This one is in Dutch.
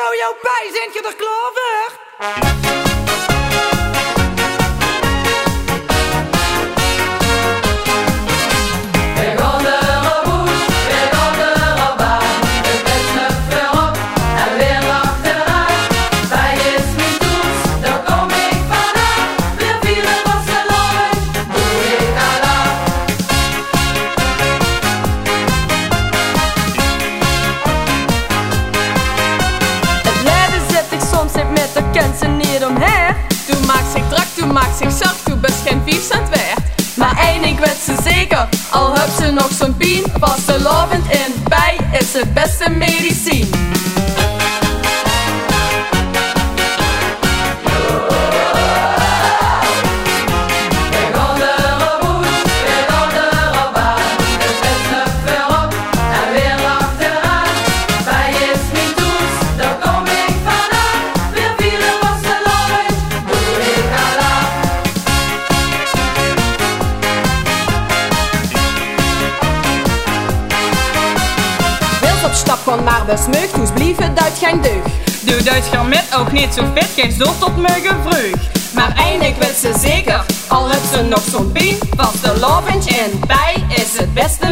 jou jouw bij, zijn je er klaar maakt zich zacht, toen best geen 5 cent waard. Maar één ding weet ze zeker, al heb ze nog zo'n pien. Pas de lovend in bij is het beste medicijn. Gewoon maar besmukt, hoe blieven dat geen deug. Doe Duits gaan met ook niet zo fit, geen zo tot muggen vreug. Maar eindelijk weet ze zeker, al heb ze nog zo'n pien. Pas de lovend in bij is het beste.